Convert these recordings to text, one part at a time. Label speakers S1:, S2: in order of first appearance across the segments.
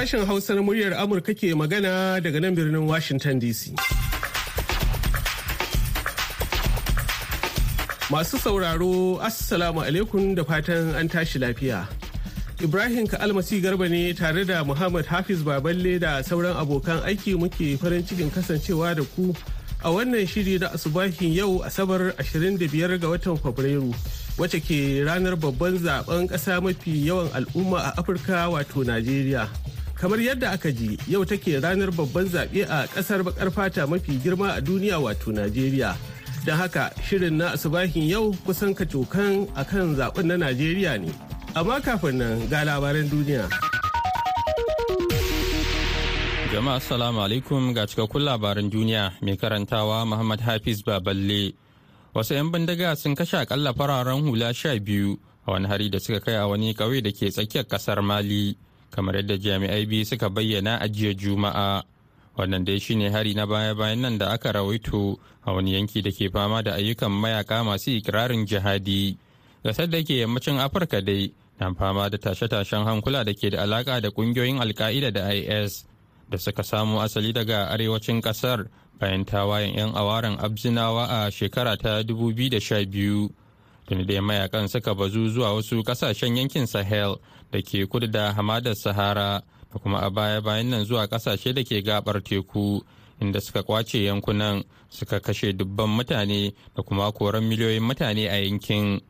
S1: Sashen Hausar muryar Amurka ke magana daga nan birnin Washington DC. Masu sauraro, Assalamu alaikum da fatan an tashi lafiya. Ibrahim Ka'almasi Garba ne tare da Muhammad Hafiz Baballe da sauran abokan aiki muke farin cikin kasancewa da ku a wannan shiri na asubahin yau Asabar 25 ga watan Fabrairu. wacce ke ranar babban zaɓen ƙasa mafi yawan al'umma a afirka wato najeriya kamar yadda aka ji yau take ranar babban zaɓe a ƙasar bakar fata mafi girma a duniya wato najeriya. Don haka shirin na asubahin yau kusan kacokan akan zaɓen na najeriya ne. Amma kafin nan ga labaran duniya.
S2: Jama'a assalamu alaikum. Ga cikakkun labaran duniya. Mai karantawa muhammad hafiz baballe. Wasu 'yan bindiga sun kashe akalla fararen hula sha biyu a wani hari da suka kai a wani ƙauye da ke tsakiyar ƙasar mali. Kamar yadda jami'ai biyu suka bayyana a jiya juma'a. Wannan dai shine hari na baya-bayan nan da aka rawaito a wani yanki da ke fama da ayyukan mayaka masu ikirarin jihadi. Gasar da ke yammacin afirka dai na fama da tashe-tashen hankula da ke da alaka da ƙungiyoyin alka'ida da is da suka samo asali daga arewacin ƙasar bayan tawayen 'yan awaren abzinawa a shekara ta 2012 tuni da mayaƙan suka bazu zuwa wasu ƙasashen yankin sahel da ke kudu da hamadar sahara da kuma a baya-bayan nan zuwa ƙasashe da ke gabar teku inda suka ƙwace yankunan suka kashe dubban mutane da kuma koran miliyoyin mutane a yankin.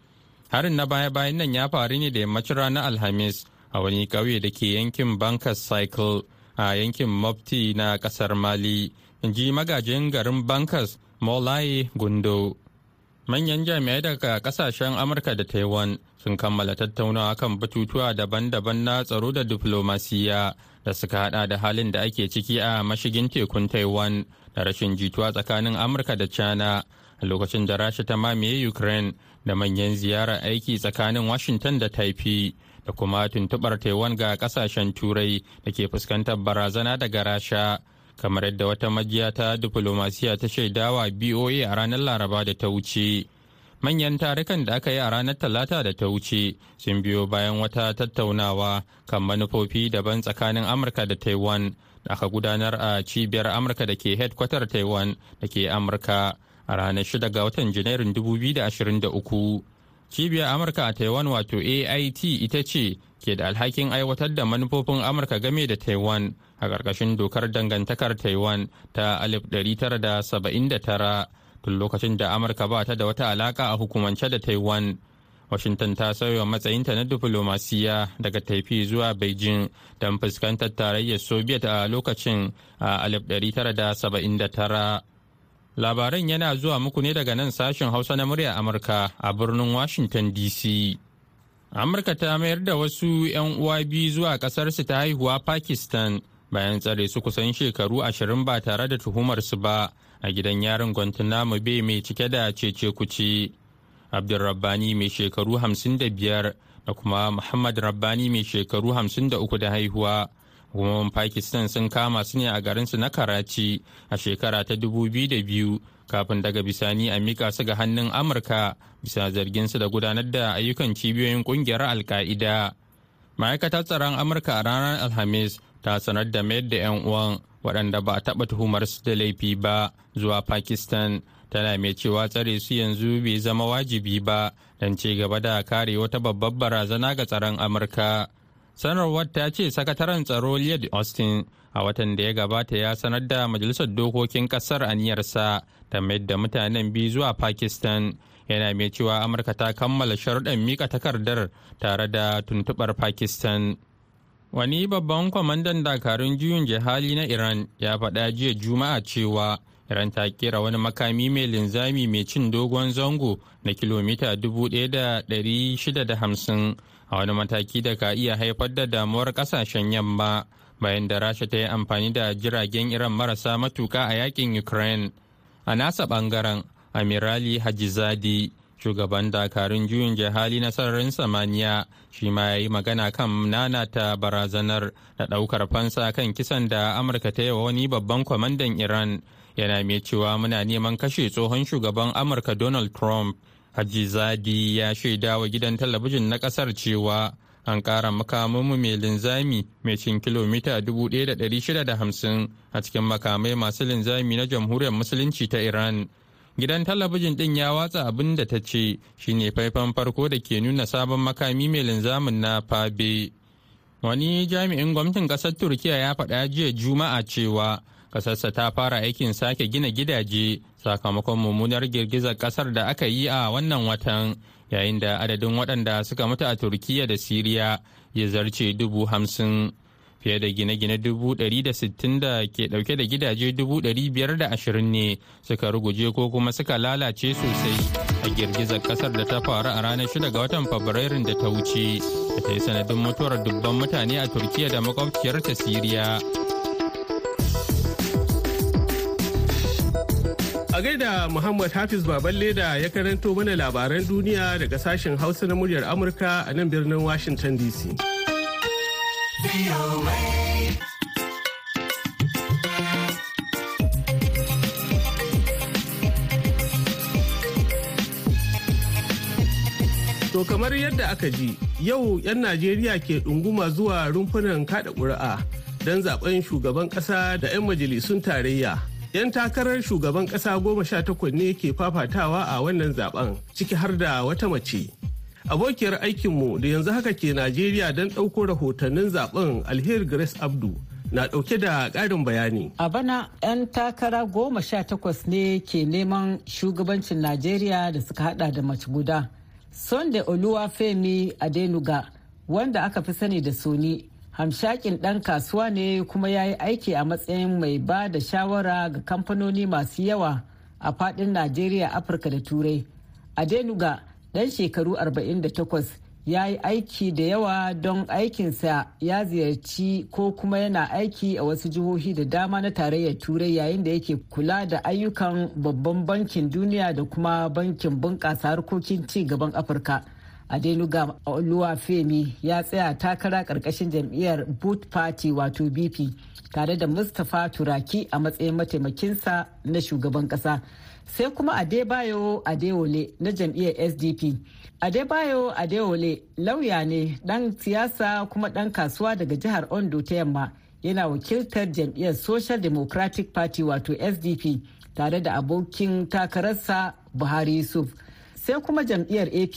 S2: Harin na baya-bayan nan ya faru ne da yammacin ranar alhamis a wani ƙauye da ke yankin bankers cycle a yankin mofti na ƙasar mali in ji magajin garin bankers molaye gundo. Manyan jami'ai daga ƙasashen amurka da taiwan sun kammala tattaunawa kan batutuwa daban-daban na tsaro da diflomasiya da suka hada da halin da ake ciki a mashigin tekun taiwan da rashin jituwa tsakanin amurka da china a lokacin da rasha ta mamaye ukraine da manyan ziyarar aiki tsakanin washington da taipei da kuma tuntubar taiwan ga ƙasashen turai da ke fuskantar barazana daga rasha. Kamar yadda wata majiya ta diflomasiya ta shaidawa BOA a ranar Laraba da ta wuce. Manyan tarukan da aka yi a ranar Talata da ta wuce sun biyo bayan wata tattaunawa kan manufofi daban tsakanin Amurka da Taiwan da aka gudanar a cibiyar Amurka da ke headquarter Taiwan da ke Amurka a ranar 6 ga watan Janairun 2023. Cibiyar Amurka a Taiwan wato AIT ita ce ke da alhakin aiwatar da manufofin Amurka game da Taiwan a ƙarƙashin dokar dangantakar taiwan ta 1979 tun lokacin da amurka ba ta da wata alaƙa a hukumance da taiwan. Washington ta sauya matsayinta na diflomasiya daga taifi zuwa beijing don fuskantar tarayyar soviet a lokacin a 1979 labaran yana zuwa muku ne daga nan sashen hausa na murya amurka a birnin washington dc amurka ta mayar da wasu 'yan uwa biyu zuwa kasarsu ta haihuwa pakistan bayan tsare su kusan shekaru ashirin ba tare da tuhumarsu ba a gidan yarin guantanamo bay mai cike da cece kuci abdulrabbani mai shekaru hamsin da biyar da kuma muhammad rabbani mai shekaru hamsin da uku da haihuwa hukumomin pakistan sun kama su ne a garinsu na karachi a shekara ta dubu biyu da biyu kafin daga bisani a mika su ga hannun amurka bisa zargin su da gudanar da ayyukan cibiyoyin ƙungiyar alka'ida ma'aikatar tsaron amurka a ranar alhamis ta sanar da mayar da 'yan uwan waɗanda ba a taɓa tuhumar su da laifi ba zuwa pakistan. Tana mai cewa tsare su yanzu bai zama wajibi ba don ci gaba da kare wata babbar barazana ga tsaron amurka. Sanarwar ta ce sakataren tsaro lloyd austin a watan da ya gabata ya sanar da majalisar dokokin ƙasar aniyarsa ta mayar da mutanen biyu zuwa pakistan. Yana mai cewa amurka ta kammala sharuɗan mika takardar tare da tuntuɓar pakistan. Wani babban kwamandan dakarun juyin jihali na Iran ya faɗa jiya Juma'a cewa Iran ta kera wani makami mai linzami mai cin dogon zango na kilomita 1,650 a wani mataki da ka iya haifar da damuwar ƙasashen yamma bayan da Rasha ta yi amfani da jiragen Iran marasa matuka a yaƙin Ukraine. A nasa ɓangaren, Amirali Hajizadi shugaban dakarun juyin jihali na sararin samaniya shi ma ya yi magana kan nanata barazanar da ɗaukar fansa kan kisan da amurka ta yi wa wani babban kwamandan iran yana mai cewa muna neman kashe tsohon shugaban amurka donald trump haji zadi ya shaida wa gidan talabijin na ƙasar cewa an ƙara makamanmu mai linzami mai cin kilomita 1,650 a cikin makamai masu linzami na jamhuriyar musulunci ta iran. Gidan talabijin ɗin ya watsa abin da ta ce shine faifan farko da ke nuna sabon makami mai linzamin na fabe. Wani jami'in gwamnatin ƙasar turkiya ya faɗa jiya juma'a cewa ƙasarsa ta fara aikin sake gina gidaje sakamakon mummunar girgizar ƙasar da aka yi a wannan watan yayin da adadin waɗanda suka mutu a turkiya da siriya ya zarce dubu hamsin. Fiye da gine-gine dubu ɗari da sittin da ke ɗauke da gidaje dubu ɗari biyar da ashirin ne suka ruguje ko kuma suka lalace sosai a girgizar ƙasar da ta faru a ranar shida ga watan fabrairun da ta wuce da ta yi sanadin mutuwar dubban mutane a turkiya da makwabciyarta siriya.
S1: A gaida Muhammad Hafiz Baballe da ya karanto mana labaran duniya daga sashen Hausa na muryar Amurka a nan birnin Washington DC. To kamar yadda aka ji, yau 'yan Najeriya ke ɗunguma zuwa rumfunan kaɗa ƙuri'a don zaɓen shugaban ƙasa da 'yan majalisun tarayya. 'Yan takarar shugaban ƙasa goma sha takwas ne ke fafatawa a wannan zaɓen ciki har da wata mace. Abokiyar aikinmu da yanzu haka ke Najeriya don ɗauko rahotannin zaɓen Alheri Grace Abdu na ɗauke da ƙarin bayani.
S3: A bana 'yan takara goma sha takwas ne ke neman shugabancin Najeriya da suka hada da mace guda. Sunday Oluwafemi Adenuga wanda aka fi sani da Soni hamshakin ɗan kasuwa ne kuma ya yi aiki a matsayin mai ba da shawara ga kamfanoni masu yawa a faɗin najeriya afirka da turai. Adenuga ɗan shekaru 48 ya yi aiki da yawa don aikinsa ya ziyarci ko kuma yana aiki a wasu jihohi da dama na tarayyar turai yayin da yake kula da ayyukan babban bankin duniya da kuma bankin bunƙasa harkokin ci gaban afirka. Adenuga oluwafemi ya tsaya takara ƙarƙashin jam'iyyar boot party wato bp tare da mustapha turaki a matsayin mataimakinsa na shugaban kasa sai kuma adebayo adewole na jam'iyyar sdp adebayo adewole lauya ne dan siyasa kuma dan kasuwa daga jihar ondo ta yamma. Yana wakiltar jam'iyyar social democratic party wato sdp tare da abokin takararsa buhari yusuf. Sai kuma jam'iyyar ap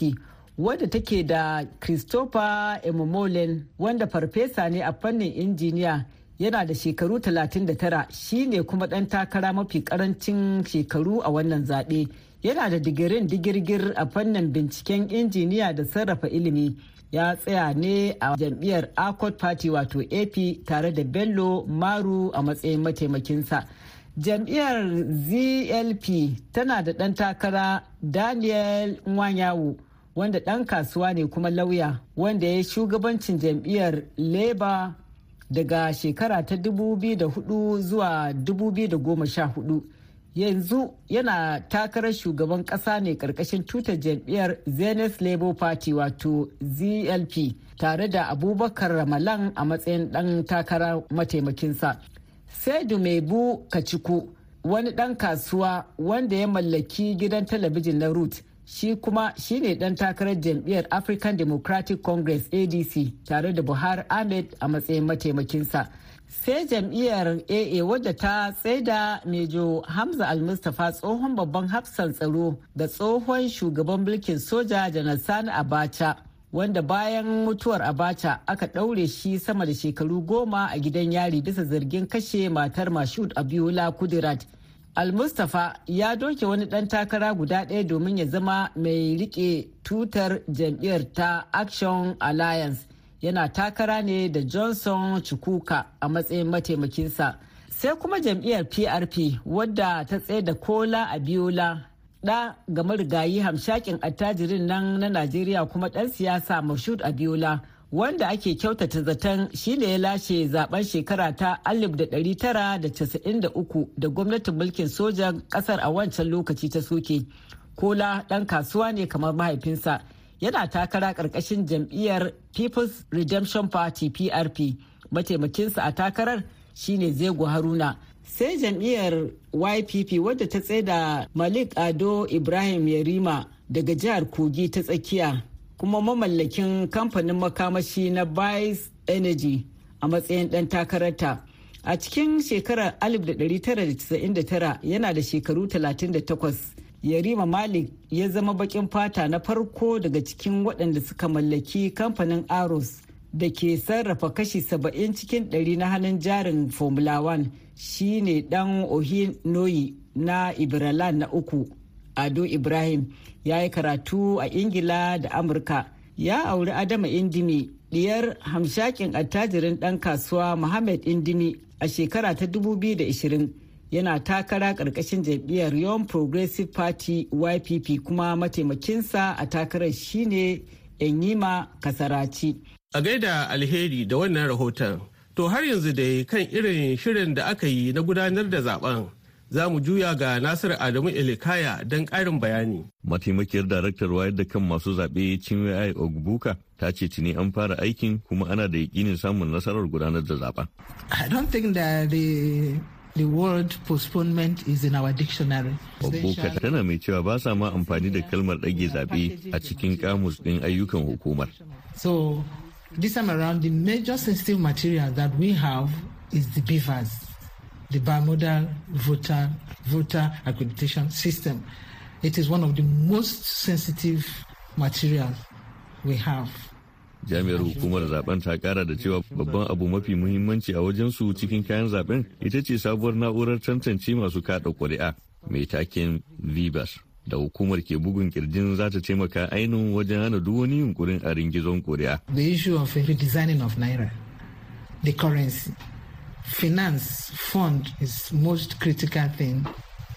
S3: wadda take da christopher emomolen wanda farfesa ne a fannin injiniya yana da shekaru 39 shine kuma ɗan takara mafi ƙarancin shekaru a wannan zaɓe. Yana da digirin digirgir a fannin binciken injiniya da sarrafa ilimi. Ya tsaya ne a jam'iyyar accord party wato ap tare da bello maru a matsayin mataimakinsa. Jam'iyyar zlp tana da ɗan takara daniel nwanyawu. Wanda ɗan kasuwa ne kuma lauya wanda ya yi shugabancin jam'iyyar labour daga shekara ta 2004 zuwa 2014 yanzu yana takarar shugaban ƙasa ne ƙarƙashin tutar jam'iyyar zenith labour party wato zlp tare da abubakar ramalan a matsayin ɗan takara mataimakinsa. Sai dumebu kaciku wani ɗan kasuwa wanda ya mallaki gidan talabijin na root shi kuma shi ne dan takarar jam'iyyar african democratic congress adc tare da buhari ahmed a matsayin mataimakinsa. Sai jam'iyyar aa wadda ta tsaida mejo hamza almustapha tsohon babban hafsan tsaro da tsohon shugaban mulkin soja janar sani abacha wanda bayan mutuwar abacha aka ɗaure shi sama da shekaru goma a gidan yari bisa zargin kashe matar mashud abiola kudirat. Al-Mustapha ya doke wani ɗan takara guda ɗaya domin ya zama mai riƙe tutar jam'iyyar ta Action Alliance yana takara ne da Johnson Chukwuka a matsayin mataimakinsa. Sai kuma jam'iyyar PRP wadda ta tsaye da Kola Abiola ɗa ga marigayi hamshakin attajirin nan na Najeriya kuma ɗan siyasa Mashud Abiola. Wanda ake kyautata zaton shine ya lashe zaɓen shekara ta 1993 da gwamnatin mulkin sojan ƙasar a wancan lokaci ta soke. Kola dan kasuwa ne kamar mahaifinsa. Yana takara ƙarƙashin jam'iyyar people's redemption party prp mataimakinsa a takarar shine zego haruna. Sai jam'iyyar ypp wadda ta tsaida malik ado ibrahim yarima daga jihar kogi ta tsakiya. Kuma mamallakin kamfanin makamashi na Bice Energy a matsayin ɗan takararta. A cikin shekarar 1999 yana da shekaru 38. Yarima Malik ya zama bakin fata na farko daga cikin waɗanda suka mallaki kamfanin Aros da ke sarrafa kashi 70 cikin 100 na hannun jarin Formula 1 shi ne ɗan Ohinoyi na Ibralan na uku. Ado Ibrahim ya yi karatu a Ingila da Amurka. Ya auri Adama Indimi, diyar hamshakin attajirin ɗan kasuwa Muhammad Indimi a shekara ta 2020. yana takara ƙarƙashin jam'iyyar Young Progressive Party YPP kuma mataimakinsa a takarar shine Enyima Kasaraci.
S1: A gaida alheri da wannan rahoton, to har yanzu dai kan irin shirin da aka yi na gudanar da zaɓen. Za mu juya ga Nasiru Adamu Elikaya don ƙarin bayani.
S4: Mataimakiyar daraktar wayar da kan masu zaɓe Chinwe Ogbuka ta ce tuni an fara aikin kuma ana da yakinin samun nasarar gudanar da zaɓen.
S5: I don't think that the The word postponement is in our dictionary.
S4: Babboka tana mai cewa ba sa ma amfani da kalmar ɗage zaɓe a cikin kamus ɗin ayyukan hukumar.
S5: So, this time around, the major sensitive material that we have is the beavers, the bimodal voter, voter accreditation system. It is one of the most sensitive material we have.
S4: jami'ar hukumar zaɓen ta kara da cewa babban abu mafi muhimmanci a wajen su cikin kayan zaɓen ita ce sabuwar na'urar tantance masu kada ƙuri'a mai taken vibas da hukumar ke bugun ƙirjin za ta taimaka ainihin wajen hana duk wani yunkurin a ringizon ƙuri'a.
S5: the issue of redesigning of naira the currency finance fund is most critical thing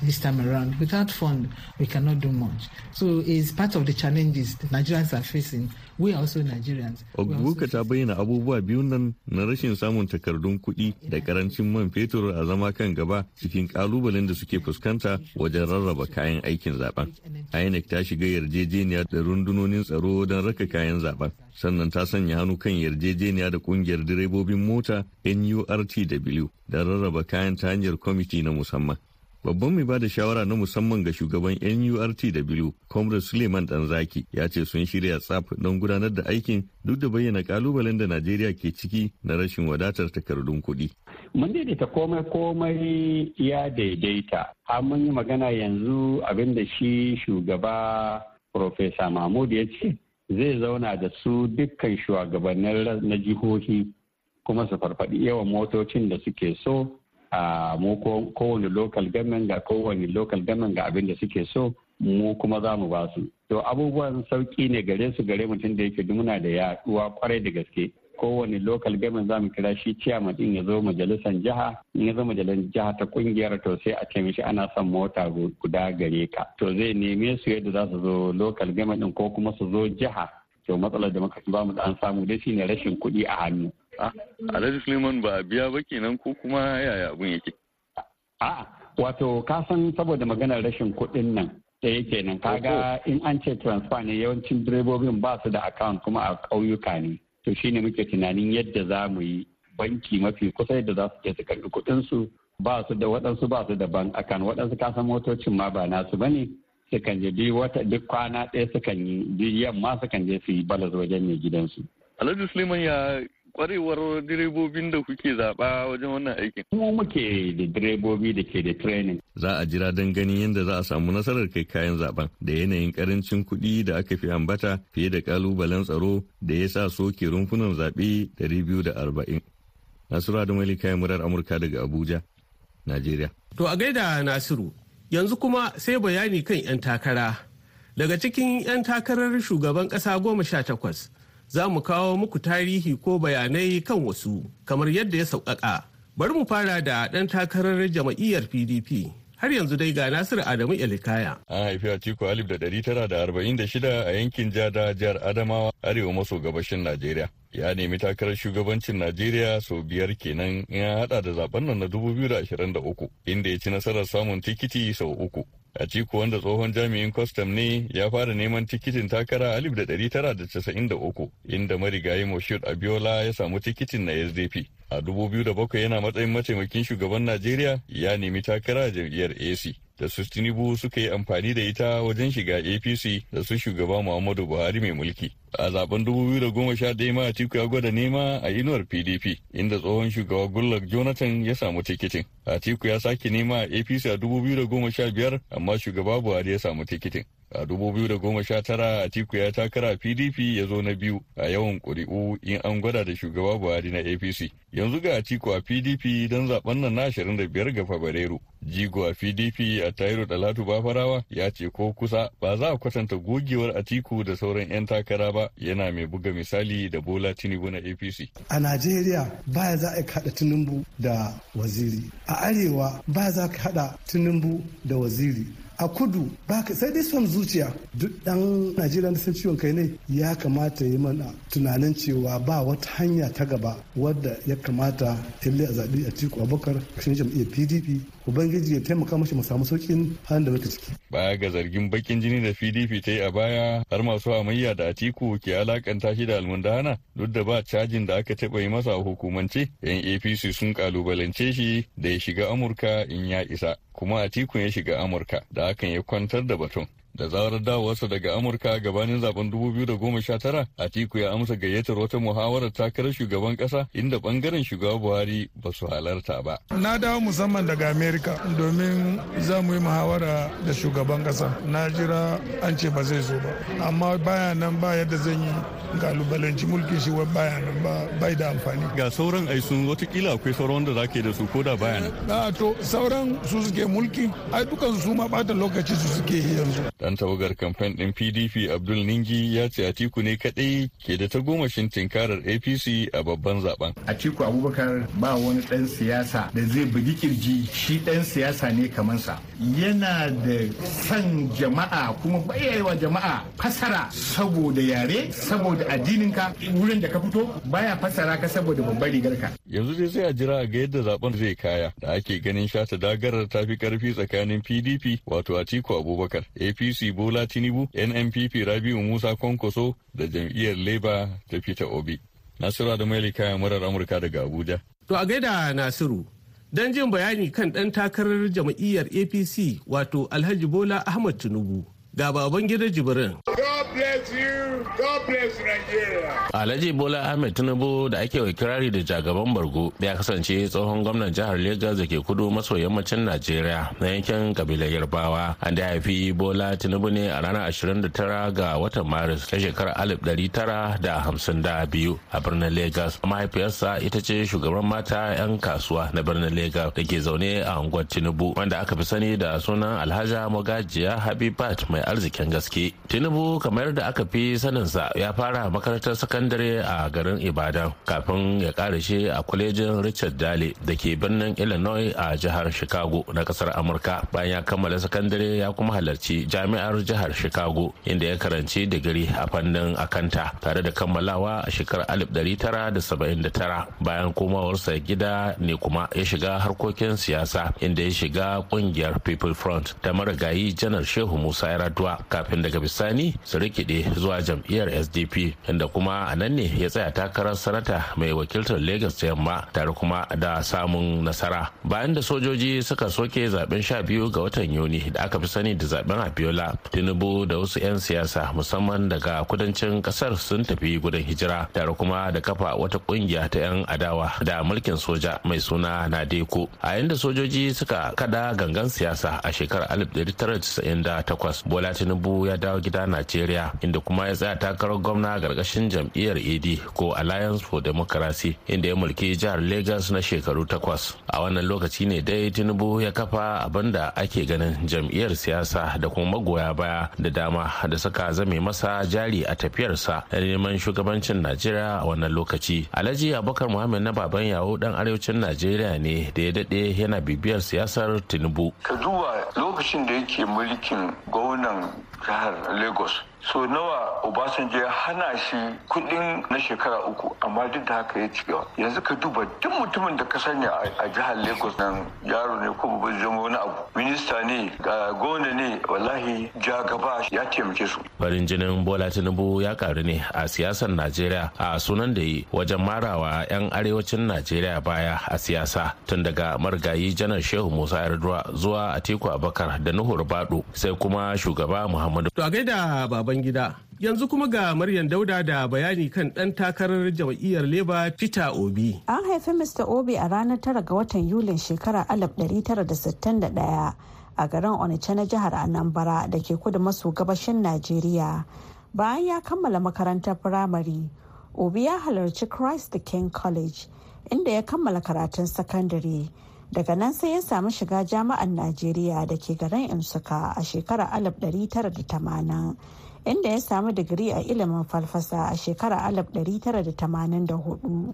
S5: this time around. Without fund, we cannot do much. So it's part of the challenges the Nigerians are facing. We are also Nigerians.
S4: Ogbuka ta bayyana abubuwa biyun nan na rashin samun takardun kuɗi da ƙarancin man fetur a zama kan gaba cikin kalubalen da suke fuskanta wajen rarraba kayan aikin zaɓen. INEC ta shiga yarjejeniya da rundunonin tsaro don raka kayan zaɓen. Sannan ta sanya hannu kan yarjejeniya da ƙungiyar direbobin mota NURTW da rarraba kayan ta hanyar kwamiti na musamman. Babban mai ba da shawara na musamman ga shugaban nurtw comrade suleiman danzaki ya ce sun shirya tsaf don gudanar da aikin duk da bayyana kalubalen da najeriya ke ciki na rashin wadatar takardun kuɗi.
S6: mun daidaita komai komai ya daidaita har mun yi magana yanzu abin da shi shugaba Profesa mahmud ya ce zai zauna da su dukkan shugabannin na jihohi kuma su farfaɗi yawan motocin da suke so mu kowane local government ga kowane local government ga abin da suke so mu kuma za mu ba su. To abubuwan sauƙi ne gare su gare mutum da yake muna da yaɗuwa ƙwarai da gaske. Kowane local government za mu kira shi ciyaman din ya zo majalisar jiha. In ya zo majalisar jiha ta ƙungiyar to sai a ce mishi ana son mota guda gare ka. To zai neme su yadda za su zo local government din ko kuma su zo jiha. To matsalar da muka ba mu da an samu dai shine rashin kuɗi a hannu.
S4: Alhaji Suleiman ba a biya ba kenan ko kuma yaya abun yake?
S6: A'a, wato ka san saboda maganar rashin kuɗin nan da yake nan kaga in an ce transfer ne yawancin direbobin ba su da account kuma a ƙauyuka ne. To shine muke tunanin yadda za mu yi banki mafi kusa yadda za su je su karɓi kuɗin su ba su da waɗansu ba su da bank account waɗansu kasan motocin ma ba nasu ba ne sukan je duk wata duk kwana ɗaya sukan yi duk yamma sukan je su yi balas wajen mai gidansu.
S4: Alhaji Suleiman ya kwarewar direbobin da kuke zaɓa wajen wannan aikin?
S6: Mu muke da direbobi da ke da training.
S4: Za a jira don ganin yadda za a samu nasarar kai kayan zaɓen da yanayin ƙarancin kuɗi da aka fi ambata fiye da kalubalen tsaro da ya sa soke rumfunan zaɓe biyu da arba'in. Nasiru Adamali kayan murar Amurka daga Abuja, Najeriya.
S1: To a gaida Nasiru, yanzu kuma sai bayani kan 'yan takara. Daga cikin 'yan takarar shugaban ƙasa goma sha takwas. Za mu kawo muku tarihi ko bayanai kan wasu kamar yadda ya sauƙaƙa. Bari mu fara da ɗan takarar jama'iyyar PDP. Har yanzu dai ga Nasiru Adamu Elikaya.
S4: An haifi Atiku alif da ɗari tara da arba'in da shida a yankin Jada jihar Adamawa arewa maso gabashin Najeriya. Ya nemi takarar shugabancin Najeriya sau biyar kenan ya haɗa da zaɓen nan na dubu biyu da ashirin da uku inda ya ci nasarar samun tikiti sau uku. Atiku wanda tsohon jami'in kwastam ne ya fara neman tikitin takara alif da ɗari tara da casa'in da uku inda marigayi Moshood Abiola ya samu tikitin na SDP. A dubu biyu da bakwai yana matsayin mataimakin shugaban Najeriya ya nemi takara a jam'iyyar AC. Da su Tinubu suka yi amfani da ita wajen shiga APC da su shugaba Muhammadu Buhari mai mulki. A zaɓen 2011 ma Atiku ya gwada nema a inuwar PDP inda tsohon shugaba Goodluck Jonathan ya samu tikitin. Atiku ya sake nema a APC a 2015 amma shugaba Buhari ya samu tikitin. A 2019 Atiku ya takara PDP ya zo na biyu a yawan ƙuri'u in an gwada da shugaba Buhari na APC. Yanzu ga Atiku a PDP don zaɓen nan na 25 ga Fabrairu. Jigo a PDP a Tairo Dalatu Bafarawa ya ce ko kusa ba za a kwatanta gogewar Atiku da sauran 'yan takara ba yana mai buga misali da Bola Tinubu na APC.
S7: A Najeriya baya za a haɗa Tinubu da waziri. A Arewa baya za ka haɗa Tinubu da waziri. A kudu ba sai dai son zuciya. Duk dan najeriya da san ciwon kai ne ya kamata yi mana tunanin cewa ba wata hanya ta gaba wadda ya kamata ille a zaɓi a cikin abubakar kashin jam'iyyar pdp ubangiji ya taimaka mashi mu samu sauƙin halin da muke ciki.
S4: baya ga zargin bakin jini da pdp ta yi a baya har masu hamayya da atiku ke alakanta shi da almundana duk da ba cajin da aka taɓa yi masa a hukumance yan apc sun kalubalance shi da ya shiga amurka in ya isa kuma Atiku ya shiga Amurka. Da hakan ya kwantar da batun. Da zarar dawowarsa daga Amurka gabanin zaɓen 2019, Atiku ya amsa gayyatar wata muhawarar takarar shugaban kasa inda ɓangaren shugaba Buhari ba su halarta ba.
S8: Na dawo musamman daga Amerika domin za mu yi muhawara da shugaban kasa. Na jira an ce ba zai zo ba. Amma baya nan ba yadda zan yi galubalanci mulkin shi wai baya nan ba bai da amfani.
S4: Ga sauran ai sun wataƙila akwai sauran wanda zake da su ko da baya nan.
S8: Na to sauran su suke mulki ai dukan su ma bata lokaci su suke yanzu.
S4: Dan tawagar kamfen din PDP Abdul Ningi ya ce Atiku ne kadai ke da ta gomashin tinkarar APC a babban zaɓen.
S9: Atiku Abubakar ba wani dan siyasa da zai bugi ƙirji shi dan siyasa ne kamar sa. Yana da san jama'a kuma bayyana jama'a fasara saboda yare saboda addininka wurin da ka fito baya fasara ka saboda babbar rigarka.
S4: Yanzu dai sai a jira ga yadda zaɓen zai kaya da ake ganin shata dagarar tafi ƙarfi tsakanin PDP wato Atiku Abubakar, APC Bola Tinubu, NNPP Rabiu Musa Kwankwaso da jam'iyyar Labour ta Peter Obi. Nasiru da Mailika murar Amurka daga Abuja.
S1: To a gaida Nasiru, don jin bayani kan ɗan takarar jam'iyyar APC wato Alhaji Bola Ahmad Tinubu. Ga baban gidan
S10: Alhaji Bola Ahmed Tinubu da ake wa kirari da jagaban bargo ya kasance tsohon gwamnan jihar Legas da ke kudu maso yammacin Najeriya na yankin kabilar Yarbawa. An da haifi Bola Tinubu ne a ranar 29 ga watan Maris ta shekarar 1952 a birnin Legas. Mahaifiyarsa ita ce shugaban mata 'yan kasuwa na birnin Legas da ke zaune a unguwar Tinubu wanda aka fi sani da sunan Alhaja Mogajiya Habibat mai arzikin gaske. Tinubu kamar da aka fi saninsa ya fara makarantar sakandare a garin Ibadan kafin ya karashe a kwalejin Richard Dale da ke birnin Illinois a jihar Chicago na ƙasar Amurka. Bayan ya kammala sakandare ya kuma halarci jami'ar jihar Chicago inda ya karanci digiri a fannin akanta tare da kammalawa a shekarar 1979 bayan komawarsa gida ne kuma ya shiga harkokin siyasa inda ya shiga ƙungiyar People Front da marigayi janar Shehu Musa Yar'adua kafin daga bisani su rikide zuwa jam'iyyar sdp inda kuma a nan ne ya tsaya takarar sanata mai wakiltar lagos ta yamma tare kuma da samun nasara. Bayan da sojoji suka soke zaɓen sha biyu ga watan yuni da aka fi sani da zaɓen abiola tinubu da wasu 'yan siyasa musamman daga kudancin ƙasar sun tafi gudun hijira tare kuma da kafa wata ƙungiya ta 'yan adawa da mulkin soja mai suna nadeko a yanda sojoji suka kada gangan siyasa a shekarar 1998 bola tinubu ya dawo gida najeriya inda kuma ya tsaya takarar gwamna a gargashin jam'iyyar ad ko alliance for democracy inda ya mulki jihar lagos na shekaru takwas. A wannan lokaci ne dai tinubu ya kafa abin da ake ganin jam'iyyar siyasa da kuma magoya baya da dama da suka zame masa jari a tafiyarsa da neman shugabancin najeriya a wannan lokaci. Alhaji abubakar muhammad na baban yawo dan arewacin najeriya ne da ya daɗe yana bibiyar siyasar tinubu.
S11: Ka duba lokacin da yake mulkin gwamnan jihar lagos so nawa obasanjo ya hana shi kuɗin na shekara uku amma duk da haka ya ci gaba. Yanzu ka duba duk mutumin da ka sanya a jihar lagos nan yaro ne ko babban zama wani abu. Minista ne ga gona ne wallahi ja gaba ya taimake su.
S10: Farin jinin bola tinubu ya karu ne a siyasar najeriya a sunan da yi wajen marawa 'yan arewacin najeriya baya a siyasa tun daga marigayi janar shehu musa yar'adua zuwa atiku abakar abubakar da nuhur bado sai kuma shugaba muhammadu.
S1: To a gaida baban gida. Yanzu kuma ga maryam dauda da bayani kan dan takarar jam'iyyar leba peter obi.
S12: An haifi mr obi a ranar tara ga watan yulin shekara 1961 a garin onitsha na jihar anambra da ke kudu maso gabashin najeriya. Bayan ya kammala makarantar firamare obi ya halarci christ the king college inda ya kammala karatun sakandare. Daga nan sai ya samu shiga jami'an najeriya da ke garin insuka a shekarar 1980 inda ya samu digiri a ilimin falfasa a shekarar 1984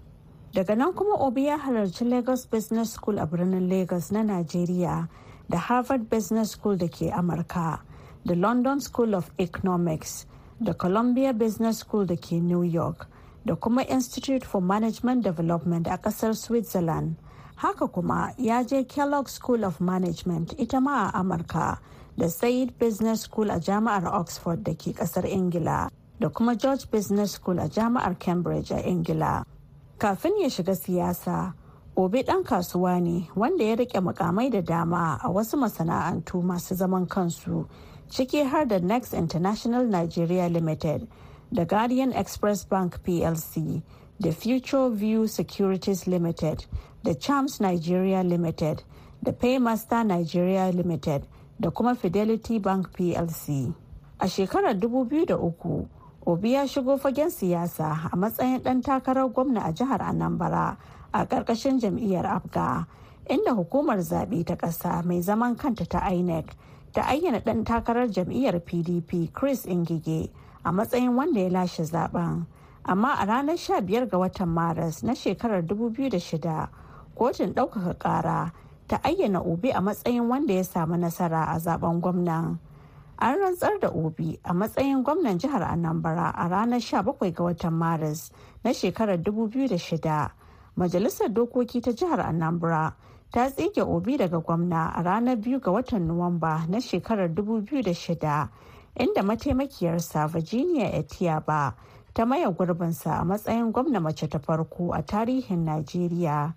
S12: daga nan kuma obi ya halarci lagos business school a birnin lagos na najeriya da harvard business school da ke amurka da london school of economics da columbia business school da ke new york da kuma institute for management development a ƙasar switzerland. Haka kuma ya je kellogg school of management ita ma a amurka da said business school a jami'ar oxford da ke ƙasar ingila da kuma george business school a jami'ar cambridge a ingila. Kafin ya shiga siyasa obi dan kasuwa ne wanda ya riƙe mukamai da dama a wasu masana'antu masu zaman kansu ciki har da next international nigeria limited da guardian express bank plc da future view securities limited da charms nigeria limited da paymaster nigeria limited da kuma fidelity bank plc a shekarar 2003 obi ya shigo fagen siyasa a matsayin ɗan takarar gwamna a jihar anambra a ƙarƙashin jam'iyyar afga inda hukumar zaɓe ta ƙasa mai zaman kanta ta inec ta ayyana ɗan takarar jam'iyyar pdp chris ingige a matsayin wanda ya lashe zaɓen amma a ranar 15 ga watan maris na shekarar 2006 kotun ɗaukaka ƙara ta ayyana obi a matsayin wanda ya samu nasara a zaɓen gwamnan. An rantsar da obi a matsayin gwamnan jihar anambra a ranar 17 ga watan maris na shekarar 2006 majalisar dokoki ta jihar anambra ta tsige obi daga gwamna a ranar 2 ga watan nuwamba na shekarar 2006 inda mataimakiyarsa virginia etiaba ta maye gurbinsa a matsayin gwamna mace ta farko a tarihin najeriya.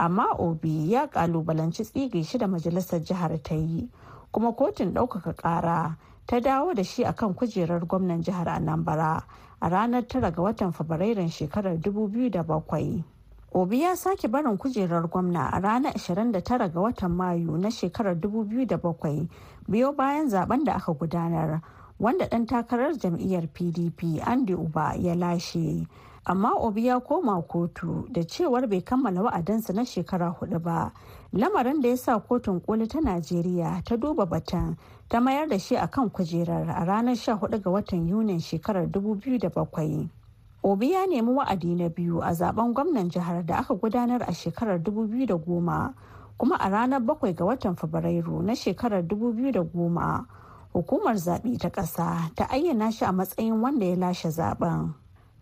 S12: Amma obi ya kalubalanci tsige shi da majalisar jihar ta yi kuma kotun ɗaukaka ƙara ta dawo da shi akan kujerar gwamnan jihar anambra a ranar 9 ga watan fabrairun shekarar 2007 obi ya sake barin kujerar gwamna a ranar 29 ga watan mayu na shekarar 2007 biyo bayan zaɓen da aka gudanar wanda ɗan takarar jam'iyyar pdp andy uba ya lashe. Amma obi ya koma kotu da cewar bai kammala wa'adansa na shekara huɗu ba. Lamarin da ya sa kotun koli ta najeriya ta duba batun ta mayar da shi akan kujerar a ranar 14 ga watan yunin shekarar 2007 obi ya nemi wa'adi na biyu a zaɓen gwamnan jihar da aka gudanar a shekarar 2010 kuma a ranar 7 ga watan fabrairu na shekarar 2010 hukumar zaɓe ta ƙasa ta ayyana shi a matsayin wanda ya lashe zaɓen.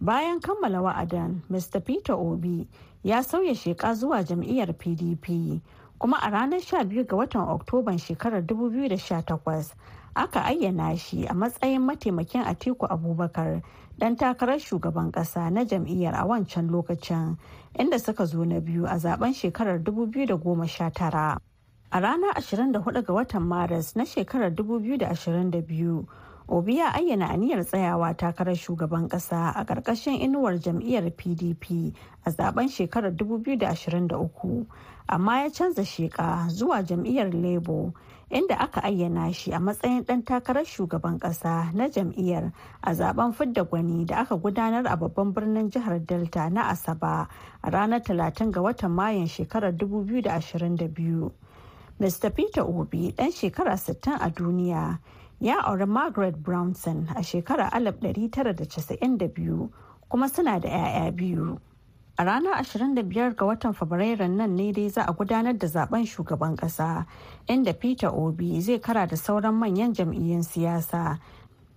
S12: Bayan kammala wa'adan mr. Peter obi ya sauya sheka zuwa jam'iyyar pdp kuma a ranar 12 ga watan oktoban shekarar 2018 aka ayyana shi a matsayin mataimakin atiku abubakar dan takarar shugaban kasa na jam'iyyar a wancan lokacin inda suka zo na biyu a zaɓen shekarar 2019 a ranar 24 ga watan maris na shekarar 2022 obi ya ayyana aniyar tsayawa takarar shugaban kasa a ƙarƙashin inuwar jam'iyyar pdp a zaɓen shekarar 2023 amma ya canza sheka zuwa jam'iyyar labour inda aka ayyana shi a matsayin ɗan takarar shugaban ƙasa na jam'iyyar a zaɓen fidda gwani da aka gudanar a babban birnin jihar delta na asaba a ranar 30 ga watan mayun shekarar 2022 mr peter obi ɗan shekara 60 a duniya ya auri margaret brownson a shekarar 1992 kuma suna da 'ya'ya biyu. A ranar 25 ga watan fabrairun nan ne dai za a gudanar da zaɓen shugaban kasa inda peter obi zai kara da sauran manyan jam'iyyun siyasa.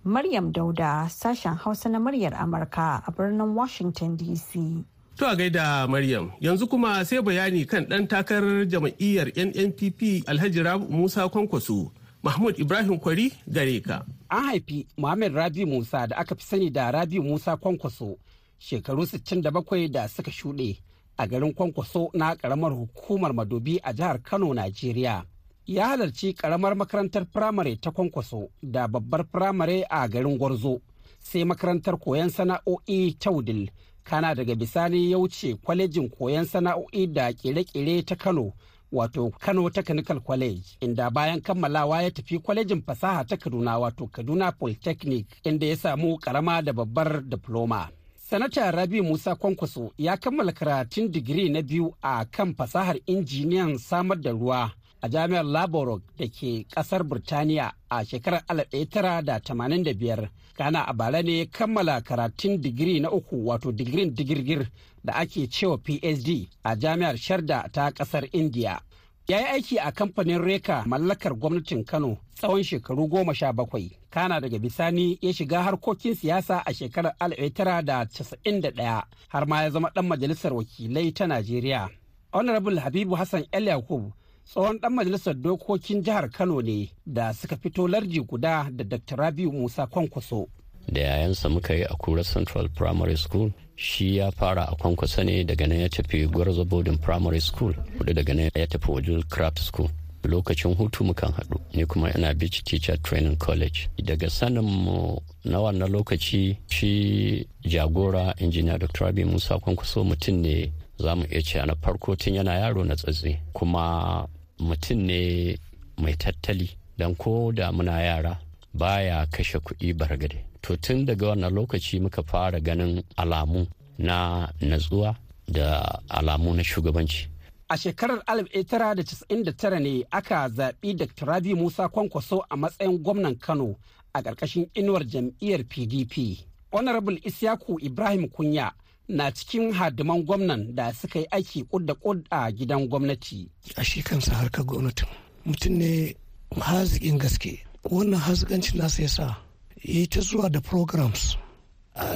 S12: Maryam dauda sashen hausa na muryar amurka a birnin washington dc
S1: To a gaida Maryam yanzu kuma sai bayani kan ɗan takarar jam'iyyar NNPP Alhaji Rabu Musa Kwankwaso. Mahmud Ibrahim Kwari gare ka.
S13: An haifi Muhammad Rabi Musa da aka fi sani da Rabi Musa Kwankwaso shekaru 67 da suka shuɗe a garin Kwankwaso na ƙaramar hukumar Madobi a jihar Kano, Najeriya. ya halarci karamar makarantar firamare ta kwankwaso da babbar firamare a garin gwarzo sai makarantar koyon sana'o'i ta wudil kana daga bisani ya wuce kwalejin koyon sana'o'i da kere-kere ta kano wato kano technical college inda bayan kammalawa ya tafi kwalejin fasaha ta kaduna wato kaduna polytechnic inda ya samu karama da babbar diploma. Sanata rabi musa kwankwaso ya kammala karatun digiri na biyu a kan fasahar injiniyan samar da ruwa a jami'ar laborog da ke ƙasar birtaniya a shekarar 1985 kana a bara ne kammala karatun digiri na uku wato digirin digirgir da ake cewa phd a jami'ar sharda ta ƙasar india ya yi aiki a kamfanin reka mallakar gwamnatin kano tsawon shekaru goma sha bakwai. Kana daga bisani ya shiga harkokin siyasa a shekarar 1991 har ma ya zama dan majalisar wakilai ta najeriya. Honorable habibu hassan el yakub tsohon dan majalisar dokokin jihar kano ne da suka fito larji guda da dr rabiu musa kwankwaso.
S14: Da yayansa muka yi a kura central primary school shi ya fara a kwankwasa ne daga nan ya tafi gwarzo boarding primary school kudu daga nan ya tafi wajen craft school. Lokacin hutu mukan haɗu ni kuma yana beach teacher training college. Daga sanin mu na wannan lokaci shi jagora injiniya dr rabi musa kwankwaso mutum ne za mu iya ce na farko tun yana yaro na tsatsi kuma mutum ne mai tattali. Don ko da muna yara baya kashe kuɗi bargade to tun daga wannan lokaci muka fara ganin alamu na natsuwa da alamu na shugabanci.
S13: A shekarar 1999 ne aka zaɓi dr rabi musa kwankwaso a matsayin gwamnan kano a ƙarƙashin inuwar jam'iyyar pdp honorable isyaku ibrahim kunya na cikin hadiman gwamnan da suka yi aiki kud da kud a gidan gwamnati.
S15: A shi kansa harkar gwamnatin mutum ne haziƙin gaske. Wannan hazikancin nasa ya sa yi ta zuwa da programs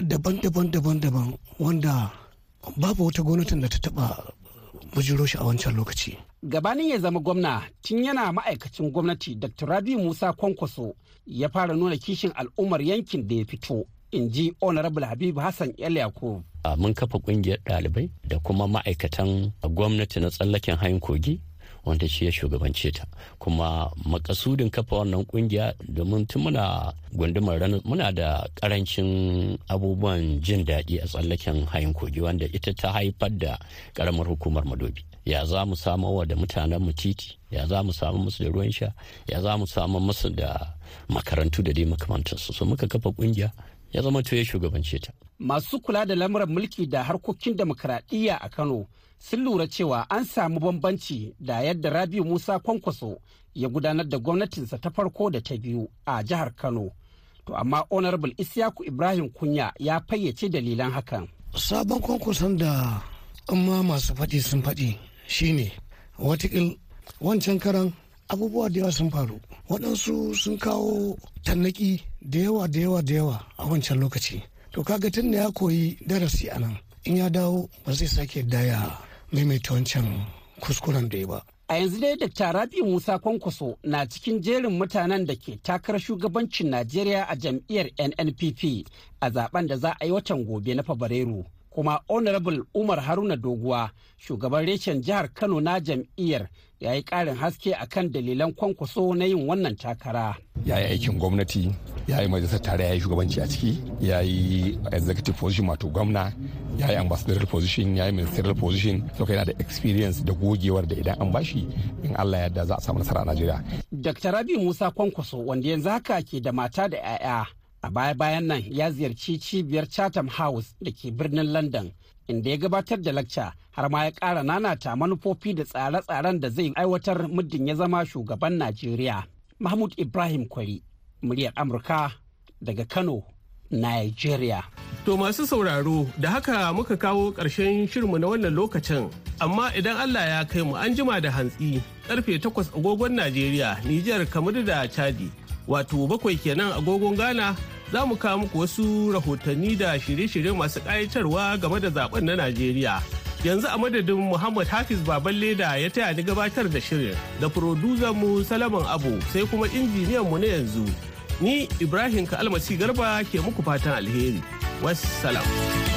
S15: daban-daban daban-daban wanda babu wata gwamnatin da ta taba bujiro shi a wancan lokaci.
S13: Gabanin ya zama gwamna tun yana ma'aikacin gwamnati Dr. Rabi Musa Kwankwaso ya fara nuna kishin al'ummar yankin da ya fito. in ji honorable habibu hassan el yakub
S14: mun kafa ƙungiyar ɗalibai da kuma ma'aikatan gwamnati na tsallaken hayin kogi wanda shi ya shugabance ta. Kuma makasudin kafa wannan ƙungiya domin tun muna gundumar ranar muna da ƙarancin abubuwan jin daɗi a tsallaken hayin kogi wanda ita ta haifar da karamar hukumar madobi. Ya za mu samu wa da mutanen mu titi? Ya za mu samu musu da ruwan sha? Ya za mu samu musu da makarantu da dai makamantansu? So muka kafa ƙungiya ya zama to ya shugabance ta.
S13: Masu kula da lamuran mulki da harkokin demokradiyya a Kano sun lura cewa an samu bambanci da yadda Rabiu Musa Kwankwaso ya gudanar da gwamnatinsa ta farko da ta biyu a jihar Kano. To amma Honorable Isyaku Ibrahim Kunya ya fayyace dalilan hakan.
S15: Sabon kwankwason da amma masu faɗi sun faɗi shine watakil wancan karan abubuwa da yawa sun faru waɗansu sun kawo tannaki da yawa da yawa da yawa a wancan lokaci to kaga tun da ya koyi darasi a nan in ya dawo ba zai sake ɗaya maimaita wancan kuskuren da ya ba.
S13: A yanzu dai da rabi musa kwankwaso na cikin jerin mutanen da ke takarar shugabancin najeriya a jam'iyyar nnpp a zaɓen da za a yi watan gobe na fabrairu. Kuma honorable umar haruna doguwa shugaban reshen jihar kano na jam'iyyar ya yi ƙarin haske akan dalilan kwankwaso na yin wannan takara.
S16: Ya yi aikin gwamnati ya yi majalisar tare ya yi shugabanci a ciki ya yi executive position wato gwamna ya yi ambassadorial position ya yi ministerial position. So yana da experience da gogewar da idan an bashi in allah yadda za a samu nasara a najeriya.
S13: Dr rabi musa kwankwaso wanda yanzu haka ke da mata da 'ya'ya a baya-bayan nan ya ziyarci cibiyar chatham house da ke birnin london inda ya gabatar da lacca har ma ya ƙara nanata manufofi da tsare-tsaren da zai aiwatar muddin ya zama shugaban najeriya. Mahmud ibrahim kwari muryar amurka daga kano nigeria.
S1: To masu sauraro da haka muka kawo ƙarshen shirinmu na wannan lokacin. Amma idan allah ya kai mu an jima da hantsi ƙarfe 8 agogon najeriya nijar kamar da chadi. Wato bakwai kenan agogon ghana za mu kawo muku wasu rahotanni da shirye-shirye masu ƙayatarwa game da zaɓen na najeriya. Yanzu a madadin muhammad hafiz baballe da ya taya ni gabatar da shirin da mu salaman abu sai kuma injiniyan mu na yanzu. Ni ibrahim ka garba ke muku fatan alheri. Wassalam.